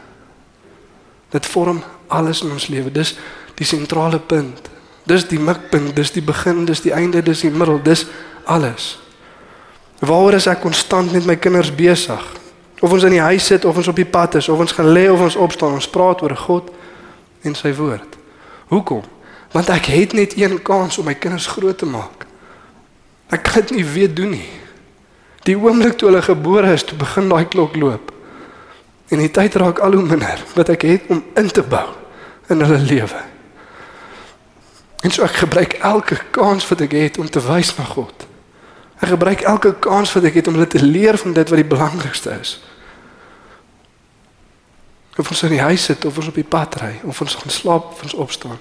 Dit vorm alles in ons lewe. Dis die sentrale punt. Dis die mikpunt, dis die begin, dis die einde, dis die middel, dis alles. Waaroor is ek konstant met my kinders besig? Of ons in die huis sit of ons op die pad is of ons gaan lê of ons opstaan, ons praat oor God en sy woord. Hoekom? Want ek het net een kans om my kinders groot te maak. Ek kan dit nie weer doen nie. Die oomblik toe hulle gebore is, toe begin daai klok loop. En die tyd raak al hoe minder wat ek het om in te bou in hulle lewe. En so ek gebruik elke kans wat ek het om te wys na God. Ek gebruik elke kans wat ek het om hulle te leer van dit wat die belangrikste is. Of ons in die huis sit of ons op die pad ry of ons gaan slaap of ons opstaan.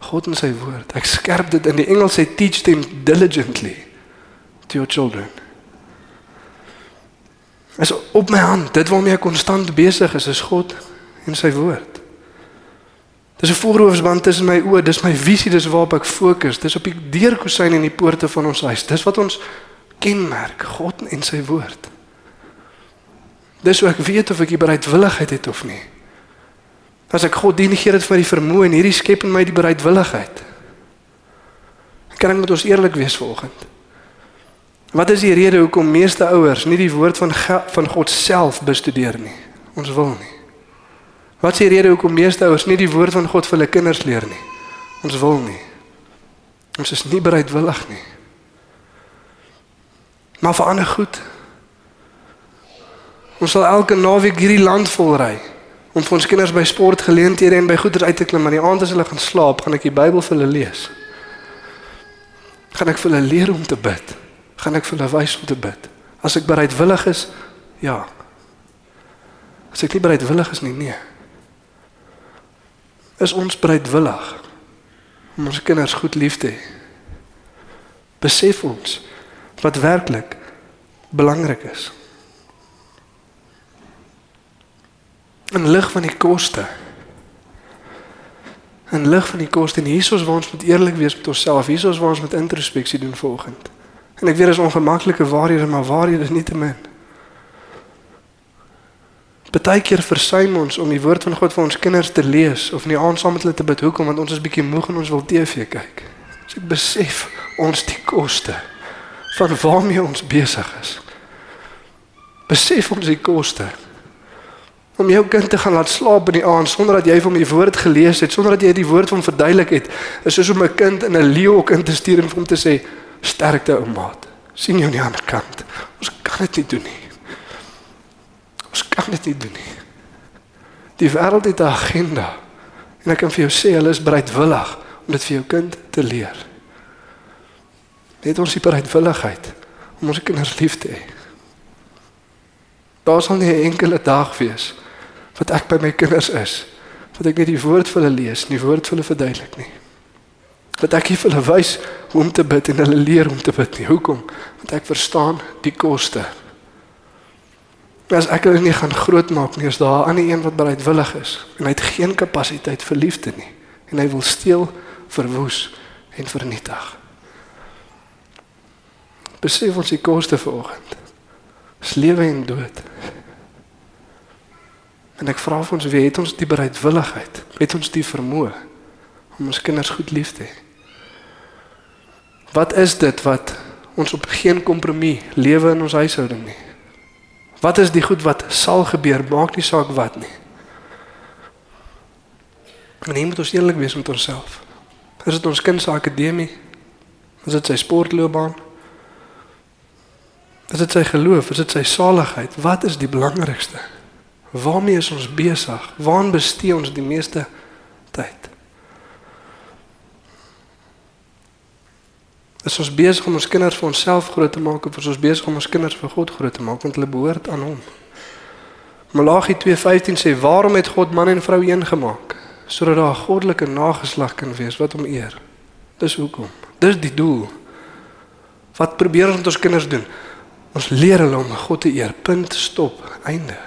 God en sy woord. Ek skerp dit in die Engels sê teach them diligently to your children. As op my hand, dit waarmee ek konstant besig is, is God en sy woord. Dis 'n voorhoofsband tussen my oë, dis my visie, dis waarop ek fokus. Dis op die deurkosyn en die poorte van ons huis. Dis wat ons kenmerk, God en sy woord. Dis hoe ek weet of ek die bereidwilligheid het of nie. As ek God dien, gee dit vir my die vermoë en hierdie skep in my die bereidwilligheid. Kan ek met ons eerlik wees vanoggend? Wat is die rede hoekom meeste ouers nie die woord van van God self bestudeer nie? Ons wil nie. Wat is die rede hoekom meeste ouers nie die woord van God vir hulle kinders leer nie? Ons wil nie. Ons is nie bereidwillig nie. Maar vir ander goed. Ons sal elke naweek hierdie land vol ry om vir ons kinders by sportgeleenthede en by goeders uit te klim, maar die aand as hulle gaan slaap, gaan ek die Bybel vir hulle lees. Gaan ek vir hulle leer om te bid? Gaan ek vir hulle wys om te bid? As ek bereidwillig is, ja. As ek nie bereidwillig is nie, nee. Is ons bereidwillig om ons kinders goed lief te hê? Besef ons wat werklik belangrik is. In lig van die koste. In lig van die koste en hiersoos waar ons moet eerlik wees met onsself, hiersoos waar ons met introspeksie doen volgende. En ek weet dit is ongemaklike waarhede, maar waarhede is nie te min. Partykeer versuim ons om die woord van God vir ons kinders te lees of nie aan saam met hulle te bid hoekom want ons is bietjie moeg en ons wil TV kyk. As ek besef ons die koste van waarmee ons besig is. Besef ons die koste om jou kind te gaan laat slaap in die aand sonder dat jy hom die woord gelees het, sonder dat jy die woord van verduidelik het, is soos om 'n kind in 'n leeuhok in te stuur en vir hom te sê sterkte ou maat. sien jy aan die ander kant. Ons kan dit nie doen nie. Ons kan dit nie doen nie. Die wêreld het 'n agenda. En ek kan vir jou sê hulle is bereidwillig om dit vir jou kind te leer. Net ons die bereidwilligheid om ons kinders lief te hê. Daar sal nie 'n enkele dag wees wat ek by my kinders is wat ek net die woord vir hulle lees, nie woord vir hulle verduidelik nie. Dat ek vir hulle wys hoe om te bid en hulle leer om te bid nie. Hoekom? Want ek verstaan die koste. As ek hulle nie gaan grootmaak nie, is daar 'n ander een wat bereidwillig is en hy het geen kapasiteit vir liefde nie en hy wil steel, verwoes en vernietig. Besef ons die koste vanoggend. Dis lewe en dood. En ek vra vir ons, wie het ons die bereidwilligheid? Het ons die vermoë om ons kinders goed lief te hê? Wat is dit wat ons op geen kompromie lewe in ons huishouding nie? Wat is die goed wat sal gebeur, maak nie saak wat nie. En nie moet ons eerlik wees met onsself. Is dit ons kind se akademie? Is dit sy sportloopbaan? Is dit sy geloof? Is dit sy saligheid? Wat is die belangrikste? Waarmee is ons besig? Waaraan bestee ons die meeste tyd? Is ons besig om ons kinders vir onsself groot te maak of is ons besig om ons kinders vir God groot te maak want hulle behoort aan hom? Malagi 2:15 sê waarom het God man en vrou een gemaak? Sodat daar 'n goddelike nageslag kan wees wat hom eer. Dis hoekom. Dis die doel. Wat probeer ons met ons kinders doen? Ons leer hulle om God te eer. Punt, stop, einde.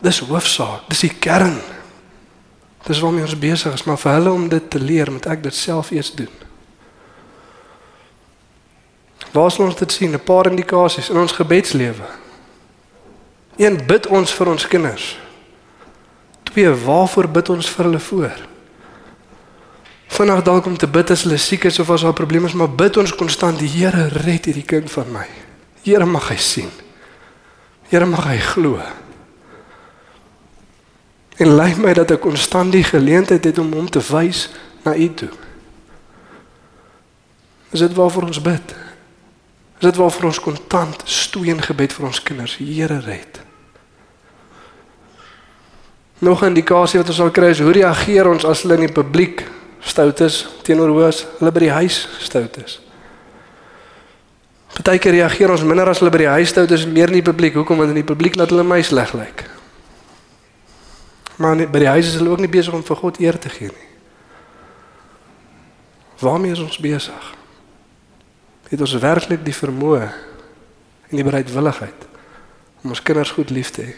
Dis hoofsaak, dis die kern. Dis waarmee ons besig is, maar vir hulle om dit te leer, moet ek dit self eers doen. Waar sal ons dit sien? 'n Paar indikasies in ons gebedslewe. Een, bid ons vir ons kinders. Twee, waarvoor bid ons vir hulle voor? Vanaand dalk om te bid as hulle siek is of as daar probleme is, maar bid ons konstant, die Here red hierdie kind van my. Here mag hy sien. Here mag hy glo. En lei my dat ek konstant die geleentheid het om hom te wys na U toe. Is dit waarvoor ons bid? Is dit waarvoor ons kontant stoei in gebed vir ons kinders? Here red. Nog 'n indikasie wat ons sal kry is hoe reageer ons as hulle in die publiek stout is teenoor hoe as hulle by die huis stout is. Partykeer reageer ons minder as hulle by die huis stout is meer in die publiek. Hoekom? Want in die publiek laat hulle my sleg lyk. Maar nie, by die huis is hulle ook nie besig om vir God eer te gee nie. Waarmee is ons besig? Het ons werklik die vermoë en die bereidwilligheid om ons kinders goed lief te hê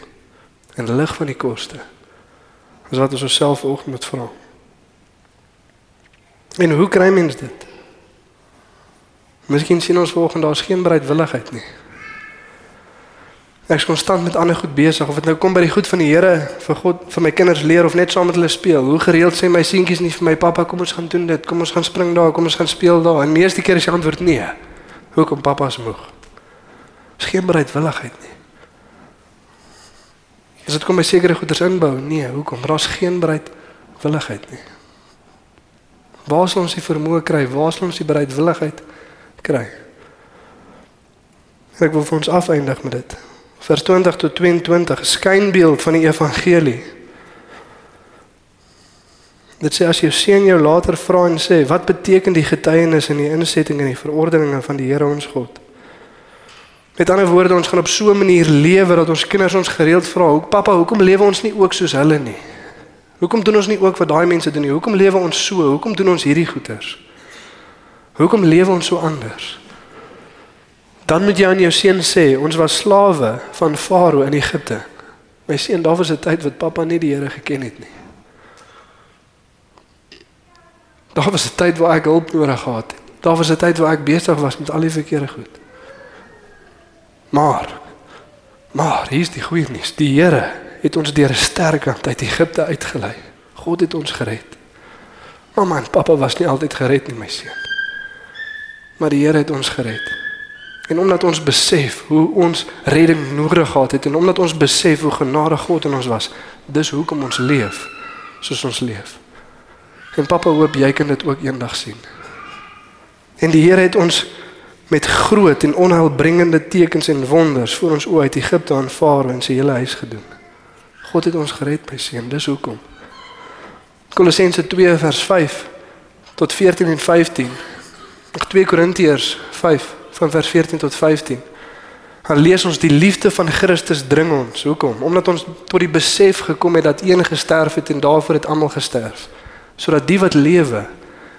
in lig van die koste? Dis wat ons osself vanoggend moet vra. En hoe kry mens dit? Miskien sien ons volgende daar's geen bereidwilligheid nie. Ek is konstant met ander goed besig of dit nou kom by die goed van die Here vir God vir my kinders leer of net saam met hulle speel. Hoe gereeld sê my seentjies nie vir my pappa kom ons gaan doen dit, kom ons gaan spring daar, kom ons gaan speel daar. En meeste keer is die antwoord nee. Hoekom pappa is moeg? Is geen bereidwilligheid nie. As dit kom by sekere goeders inbou, nee, hoekom? Daar's geen bereidwilligheid nie. Waar sal ons die vermoë kry? Waar sal ons die bereidwilligheid kry? Ek wil vir ons afeindig met dit. Vers 20 tot 22 skynbeeld van die evangelie. Dit sê as jou seun jou later vra en sê, "Wat beteken die getuienis en die insetting en die verordeninge van die Here ons God?" Met ander woorde, ons gaan op so 'n manier lewe dat ons kinders ons gereeld vra, "Hoe pappa, hoekom lewe ons nie ook soos hulle nie? Hoekom doen ons nie ook wat daai mense doen nie? Hoekom lewe ons so? Hoekom doen ons hierdie goeters? Hoekom lewe ons so anders?" Dan moet jy aan jou seun sê, ons was slawe van Farao in Egipte. My seun, daar was 'n tyd wat pappa nie die Here geken het nie. Daar was 'n tyd waar ek hulp nodig gehad het. Daar was 'n tyd waar ek besig was met al die verkeerde goed. Maar maar hier is die goeie nuus. Die Here het ons deur 'n sterk hand uit Egipte uitgelei. God het ons gered. Mamma en pappa was nie altyd gered nie, my seun. Maar die Here het ons gered. En omdat ons besef hoe ons redding nodig gehad het en omdat ons besef hoe genadig God in ons was, dis hoekom ons leef soos ons leef. En pappa hoop jy kan dit ook eendag sien. En die Here het ons met groot en onheilbringende tekens en wonders voor ons oë uit Egipte aanvaar en sy hele huis gedoen. God het ons gered, my seun, dis hoekom. Kolossense 2 vers 5 tot 14 en 15. Nog 2 Korintiërs 5 van vers 14 tot 15. Dan lees ons die liefde van Christus dring ons. Hoekom? Omdat ons tot die besef gekom het dat een gesterf het en daarvoor het almal gesterf. Sodat die wat lewe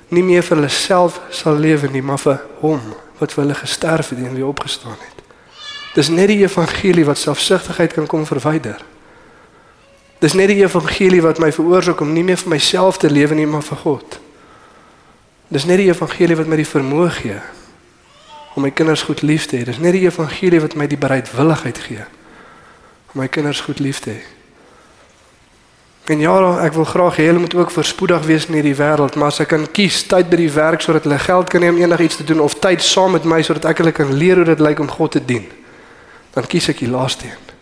nie meer vir hulle self sal lewe nie, maar vir hom wat vir hulle gesterf het en weer opgestaan het. Dis net die evangelie wat selfsugtigheid kan kom verwyder. Dis net die evangelie wat my veroorsaak om nie meer vir myself te lewe nie, maar vir God. Dis net die evangelie wat my die vermoë gee om my kinders goed lief te hê. Dis net die evangelie wat my die bereidwilligheid gee om my kinders goed lief te hê. En ja, ek wil graag hê hulle moet ook voorspoedig wees in hierdie wêreld, maar as ek kan kies tyd by die werk sodat hulle geld kan hê om enigiets te doen of tyd saam met my sodat ek hulle kan leer hoe dit lyk om God te dien, dan kies ek die laaste een.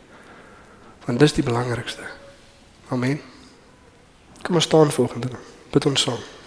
Want dis die belangrikste. Amen. Kom ons staan volgende. Bid ons saam.